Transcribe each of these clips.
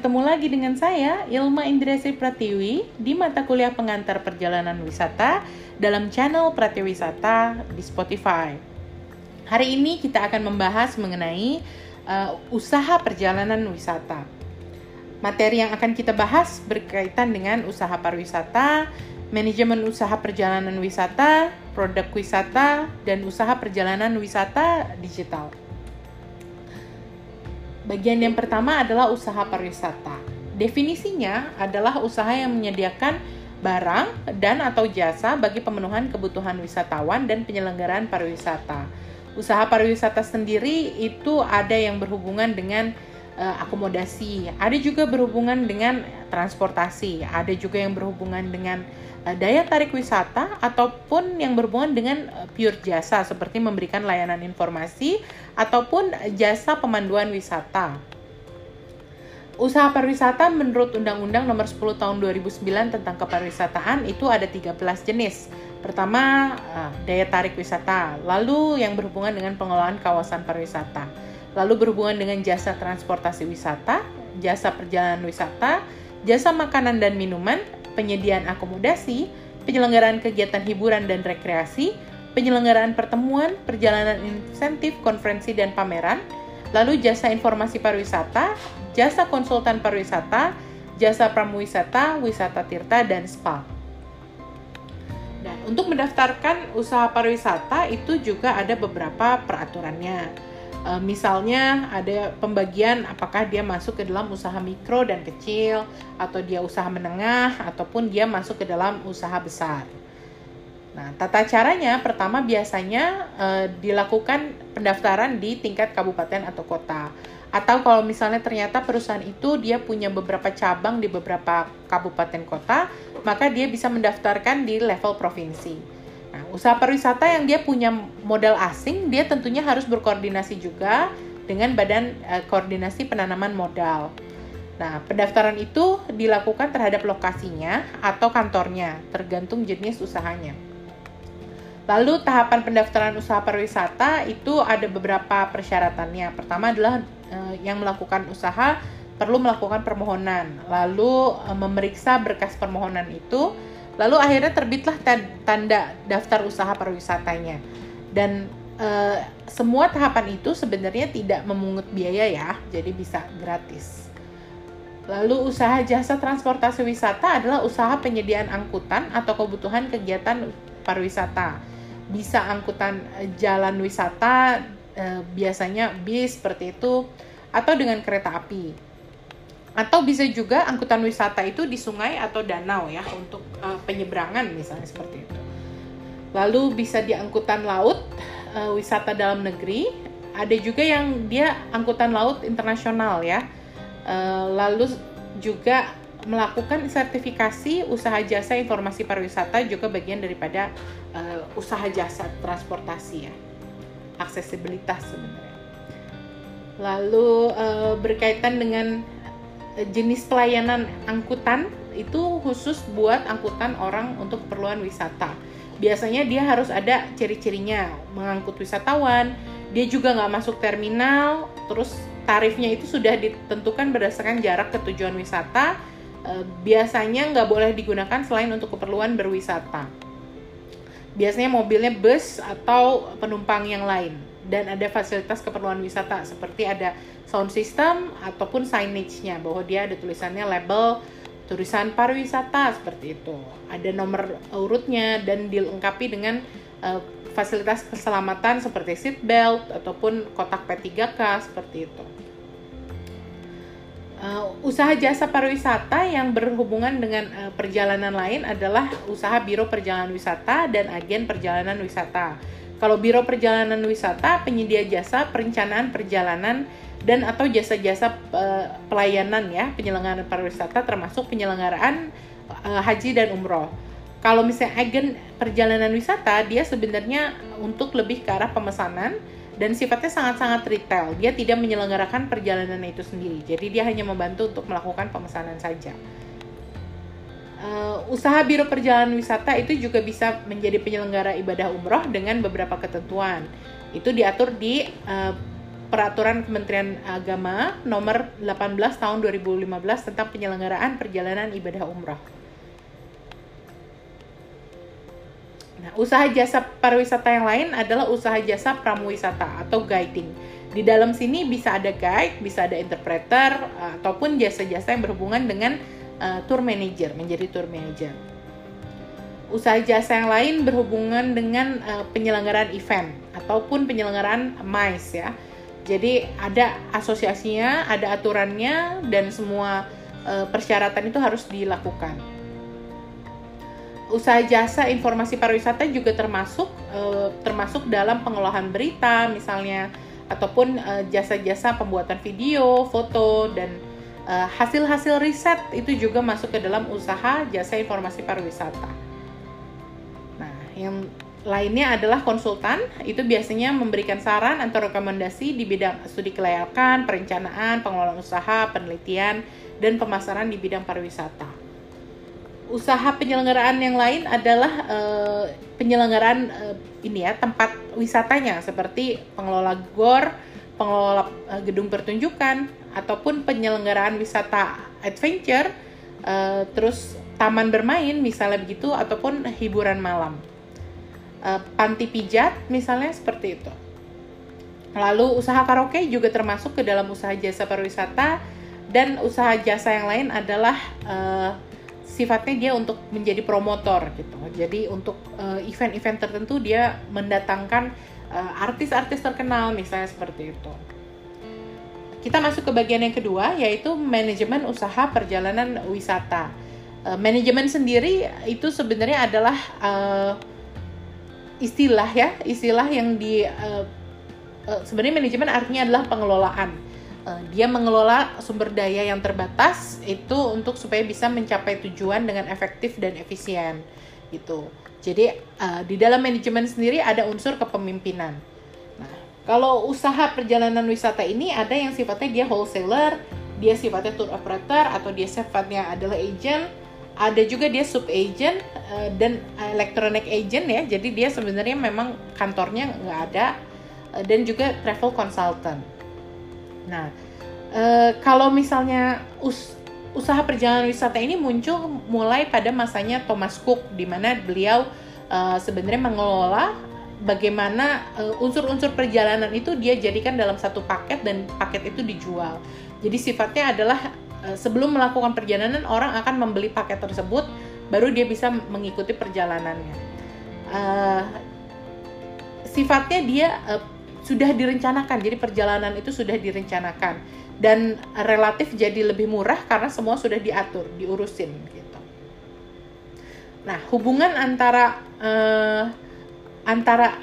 ketemu lagi dengan saya, Ilma Indrasri Pratiwi, di mata kuliah pengantar perjalanan wisata dalam channel Pratiwi Wisata di Spotify. Hari ini kita akan membahas mengenai uh, usaha perjalanan wisata. Materi yang akan kita bahas berkaitan dengan usaha pariwisata, manajemen usaha perjalanan wisata, produk wisata, dan usaha perjalanan wisata digital. Bagian yang pertama adalah usaha pariwisata. Definisinya adalah usaha yang menyediakan barang dan atau jasa bagi pemenuhan kebutuhan wisatawan dan penyelenggaraan pariwisata. Usaha pariwisata sendiri itu ada yang berhubungan dengan uh, akomodasi, ada juga berhubungan dengan transportasi, ada juga yang berhubungan dengan uh, daya tarik wisata ataupun yang berhubungan dengan uh, pure jasa seperti memberikan layanan informasi ataupun jasa pemanduan wisata. Usaha pariwisata menurut Undang-Undang Nomor 10 Tahun 2009 tentang kepariwisataan itu ada 13 jenis. Pertama, daya tarik wisata, lalu yang berhubungan dengan pengelolaan kawasan pariwisata, lalu berhubungan dengan jasa transportasi wisata, jasa perjalanan wisata, jasa makanan dan minuman, penyediaan akomodasi, penyelenggaraan kegiatan hiburan dan rekreasi, penyelenggaraan pertemuan, perjalanan insentif, konferensi, dan pameran, lalu jasa informasi pariwisata, jasa konsultan pariwisata, jasa pramuwisata, wisata tirta, dan spa. Dan untuk mendaftarkan usaha pariwisata itu juga ada beberapa peraturannya. E, misalnya ada pembagian apakah dia masuk ke dalam usaha mikro dan kecil, atau dia usaha menengah, ataupun dia masuk ke dalam usaha besar. Nah, tata caranya pertama biasanya e, dilakukan pendaftaran di tingkat kabupaten atau kota. Atau kalau misalnya ternyata perusahaan itu dia punya beberapa cabang di beberapa kabupaten kota, maka dia bisa mendaftarkan di level provinsi. Nah, usaha pariwisata yang dia punya modal asing, dia tentunya harus berkoordinasi juga dengan Badan e, Koordinasi Penanaman Modal. Nah, pendaftaran itu dilakukan terhadap lokasinya atau kantornya, tergantung jenis usahanya. Lalu tahapan pendaftaran usaha pariwisata itu ada beberapa persyaratannya. Pertama adalah uh, yang melakukan usaha perlu melakukan permohonan, lalu uh, memeriksa berkas permohonan itu, lalu akhirnya terbitlah tanda daftar usaha pariwisatanya. Dan uh, semua tahapan itu sebenarnya tidak memungut biaya ya, jadi bisa gratis. Lalu usaha jasa transportasi wisata adalah usaha penyediaan angkutan atau kebutuhan kegiatan pariwisata bisa angkutan eh, jalan wisata eh, biasanya bis seperti itu atau dengan kereta api atau bisa juga angkutan wisata itu di sungai atau danau ya untuk uh, penyeberangan misalnya seperti itu. Lalu bisa di angkutan laut uh, wisata dalam negeri. Ada juga yang dia angkutan laut internasional ya. Uh, lalu juga melakukan sertifikasi usaha jasa informasi pariwisata juga bagian daripada uh, usaha jasa transportasi ya. Aksesibilitas sebenarnya. Lalu uh, berkaitan dengan jenis pelayanan angkutan itu khusus buat angkutan orang untuk keperluan wisata biasanya dia harus ada ciri-cirinya mengangkut wisatawan dia juga nggak masuk terminal terus tarifnya itu sudah ditentukan berdasarkan jarak ke tujuan wisata Eh, biasanya nggak boleh digunakan selain untuk keperluan berwisata. Biasanya mobilnya bus atau penumpang yang lain dan ada fasilitas keperluan wisata seperti ada sound system ataupun signage-nya bahwa dia ada tulisannya label tulisan pariwisata seperti itu. Ada nomor urutnya dan dilengkapi dengan uh, fasilitas keselamatan seperti seat belt ataupun kotak P3K seperti itu. Uh, usaha jasa pariwisata yang berhubungan dengan uh, perjalanan lain adalah usaha biro perjalanan wisata dan agen perjalanan wisata. Kalau biro perjalanan wisata penyedia jasa perencanaan perjalanan dan atau jasa-jasa pelayanan ya penyelenggaraan pariwisata termasuk penyelenggaraan uh, haji dan umroh. Kalau misalnya agen perjalanan wisata dia sebenarnya untuk lebih ke arah pemesanan dan sifatnya sangat-sangat retail. Dia tidak menyelenggarakan perjalanan itu sendiri. Jadi dia hanya membantu untuk melakukan pemesanan saja. Uh, usaha biro perjalanan wisata itu juga bisa menjadi penyelenggara ibadah umroh dengan beberapa ketentuan. Itu diatur di uh, peraturan Kementerian Agama nomor 18 tahun 2015 tentang penyelenggaraan perjalanan ibadah umrah. Nah, usaha jasa pariwisata yang lain adalah usaha jasa pramuwisata atau guiding. Di dalam sini bisa ada guide, bisa ada interpreter, ataupun jasa-jasa yang berhubungan dengan uh, tour manager, menjadi tour manager. Usaha jasa yang lain berhubungan dengan uh, penyelenggaraan event ataupun penyelenggaraan MICE ya. Jadi ada asosiasinya, ada aturannya dan semua uh, persyaratan itu harus dilakukan usaha jasa informasi pariwisata juga termasuk uh, termasuk dalam pengolahan berita misalnya ataupun uh, jasa-jasa pembuatan video, foto dan hasil-hasil riset itu juga masuk ke dalam usaha jasa informasi pariwisata. Nah, yang lainnya adalah konsultan, itu biasanya memberikan saran atau rekomendasi di bidang studi kelayakan, perencanaan, pengelolaan usaha, penelitian, dan pemasaran di bidang pariwisata usaha penyelenggaraan yang lain adalah uh, penyelenggaraan uh, ini ya tempat wisatanya seperti pengelola gor, pengelola uh, gedung pertunjukan ataupun penyelenggaraan wisata adventure, uh, terus taman bermain misalnya begitu ataupun hiburan malam. Uh, panti pijat misalnya seperti itu. Lalu usaha karaoke juga termasuk ke dalam usaha jasa pariwisata dan usaha jasa yang lain adalah uh, sifatnya dia untuk menjadi promotor gitu. Jadi untuk uh, event-event tertentu dia mendatangkan uh, artis-artis terkenal misalnya seperti itu. Kita masuk ke bagian yang kedua yaitu manajemen usaha perjalanan wisata. Uh, manajemen sendiri itu sebenarnya adalah uh, istilah ya, istilah yang di uh, uh, sebenarnya manajemen artinya adalah pengelolaan uh, dia mengelola sumber daya yang terbatas itu untuk supaya bisa mencapai tujuan dengan efektif dan efisien gitu. Jadi uh, di dalam manajemen sendiri ada unsur kepemimpinan. Nah, kalau usaha perjalanan wisata ini ada yang sifatnya dia wholesaler, dia sifatnya tour operator atau dia sifatnya adalah agent, ada juga dia sub agent uh, dan electronic agent ya. Jadi dia sebenarnya memang kantornya nggak ada uh, dan juga travel consultant. Nah, e, kalau misalnya us usaha perjalanan wisata ini muncul mulai pada masanya Thomas Cook, di mana beliau e, sebenarnya mengelola bagaimana unsur-unsur perjalanan itu dia jadikan dalam satu paket dan paket itu dijual. Jadi sifatnya adalah sebelum melakukan perjalanan orang akan membeli paket tersebut, baru dia bisa mengikuti perjalanannya. E, sifatnya dia e, sudah direncanakan. Jadi perjalanan itu sudah direncanakan dan relatif jadi lebih murah karena semua sudah diatur, diurusin gitu. Nah, hubungan antara uh, antara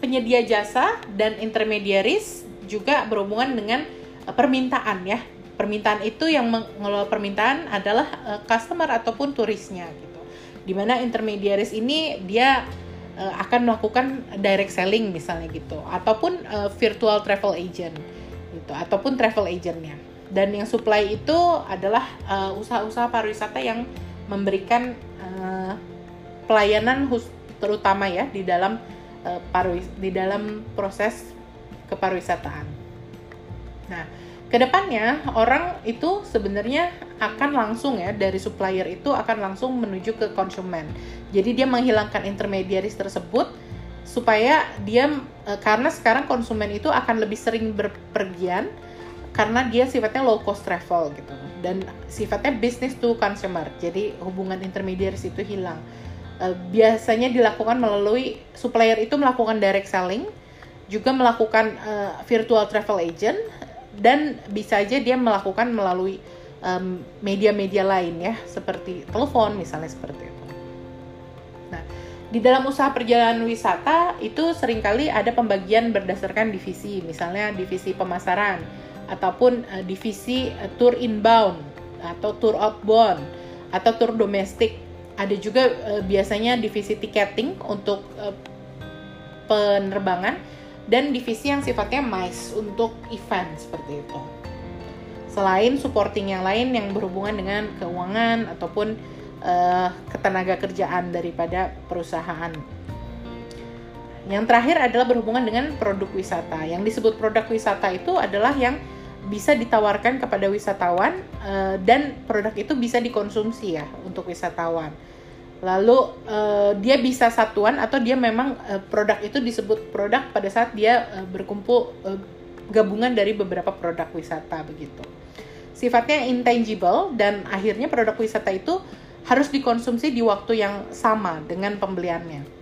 penyedia jasa dan intermediaris juga berhubungan dengan uh, permintaan ya. Permintaan itu yang mengelola permintaan adalah uh, customer ataupun turisnya gitu. Di mana intermediaris ini dia uh, akan melakukan direct selling misalnya gitu ataupun uh, virtual travel agent gitu ataupun travel agentnya dan yang supply itu adalah usaha-usaha pariwisata yang memberikan uh, pelayanan terutama ya di dalam uh, di dalam proses kepariwisataan. Nah, ke depannya orang itu sebenarnya akan langsung ya dari supplier itu akan langsung menuju ke konsumen. Jadi dia menghilangkan intermediaris tersebut supaya dia e, karena sekarang konsumen itu akan lebih sering berpergian karena dia sifatnya low cost travel gitu dan sifatnya business to consumer. Jadi hubungan intermediaris itu hilang. E, biasanya dilakukan melalui supplier itu melakukan direct selling, juga melakukan uh, virtual travel agent dan bisa aja dia melakukan melalui media-media um, lain ya seperti telepon misalnya seperti itu. Nah, di dalam usaha perjalanan wisata itu sering kali ada pembagian berdasarkan divisi, misalnya divisi pemasaran ataupun uh, divisi uh, tour inbound atau tour outbound atau tour domestik. Ada juga uh, biasanya divisi ticketing untuk uh, penerbangan dan divisi yang sifatnya MICE untuk event seperti itu. Selain supporting yang lain yang berhubungan dengan keuangan ataupun uh, ketenaga kerjaan daripada perusahaan. Yang terakhir adalah berhubungan dengan produk wisata. Yang disebut produk wisata itu adalah yang bisa ditawarkan kepada wisatawan uh, dan produk itu bisa dikonsumsi ya untuk wisatawan. Lalu uh, dia bisa satuan atau dia memang uh, produk itu disebut produk pada saat dia uh, berkumpul uh, gabungan dari beberapa produk wisata begitu. Sifatnya intangible dan akhirnya produk wisata itu harus dikonsumsi di waktu yang sama dengan pembeliannya.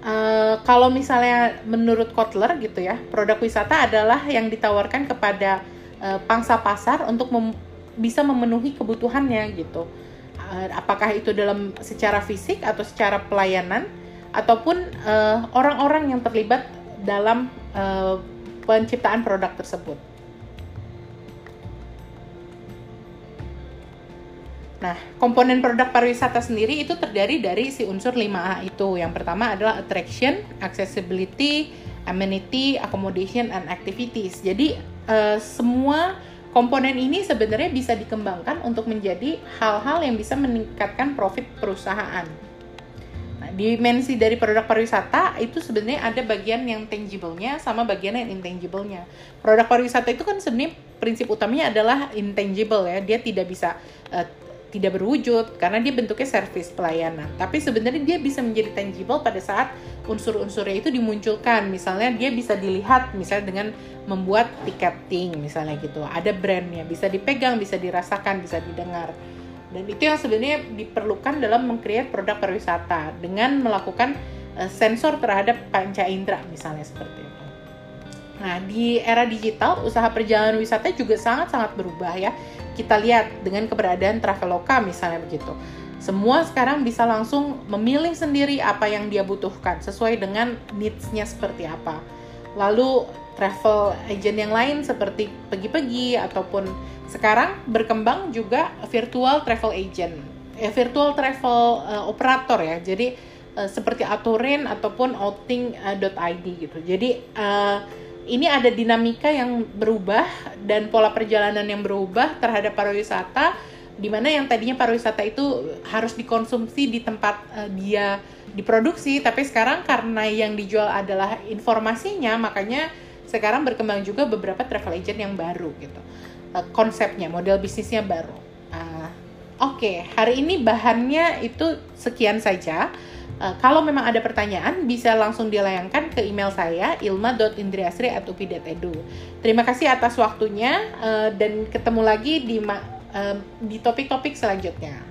Uh, kalau misalnya menurut Kotler gitu ya, produk wisata adalah yang ditawarkan kepada uh, pangsa pasar untuk bisa memenuhi kebutuhannya gitu. Uh, apakah itu dalam secara fisik atau secara pelayanan ataupun orang-orang uh, yang terlibat dalam uh, penciptaan produk tersebut. Nah, komponen produk pariwisata sendiri itu terdiri dari si unsur 5A itu. Yang pertama adalah attraction, accessibility, amenity, accommodation, and activities. Jadi, uh, semua komponen ini sebenarnya bisa dikembangkan untuk menjadi hal-hal yang bisa meningkatkan profit perusahaan. Nah, dimensi dari produk pariwisata itu sebenarnya ada bagian yang tangible-nya sama bagian yang intangible-nya. Produk pariwisata itu kan sebenarnya prinsip utamanya adalah intangible ya. Dia tidak bisa uh, tidak berwujud karena dia bentuknya service pelayanan. Tapi sebenarnya dia bisa menjadi tangible pada saat unsur-unsurnya itu dimunculkan. Misalnya dia bisa dilihat misalnya dengan membuat ticketing misalnya gitu. Ada brandnya, bisa dipegang, bisa dirasakan, bisa didengar. Dan itu yang sebenarnya diperlukan dalam mengcreate produk pariwisata dengan melakukan uh, sensor terhadap panca indera misalnya seperti itu. Nah, di era digital, usaha perjalanan wisata juga sangat-sangat berubah ya kita lihat dengan keberadaan Traveloka misalnya begitu. Semua sekarang bisa langsung memilih sendiri apa yang dia butuhkan sesuai dengan needs-nya seperti apa. Lalu travel agent yang lain seperti pergi-pergi ataupun sekarang berkembang juga virtual travel agent, eh, virtual travel uh, operator ya. Jadi uh, seperti Aturin ataupun outing.id gitu. Jadi uh, ini ada dinamika yang berubah dan pola perjalanan yang berubah terhadap pariwisata di mana yang tadinya pariwisata itu harus dikonsumsi di tempat uh, dia diproduksi tapi sekarang karena yang dijual adalah informasinya makanya sekarang berkembang juga beberapa travel agent yang baru gitu. Uh, konsepnya model bisnisnya baru. Uh, oke okay, hari ini bahannya itu sekian saja Uh, kalau memang ada pertanyaan, bisa langsung dilayangkan ke email saya ilma.indriasri.upi.edu. Terima kasih atas waktunya uh, dan ketemu lagi di uh, di topik-topik selanjutnya.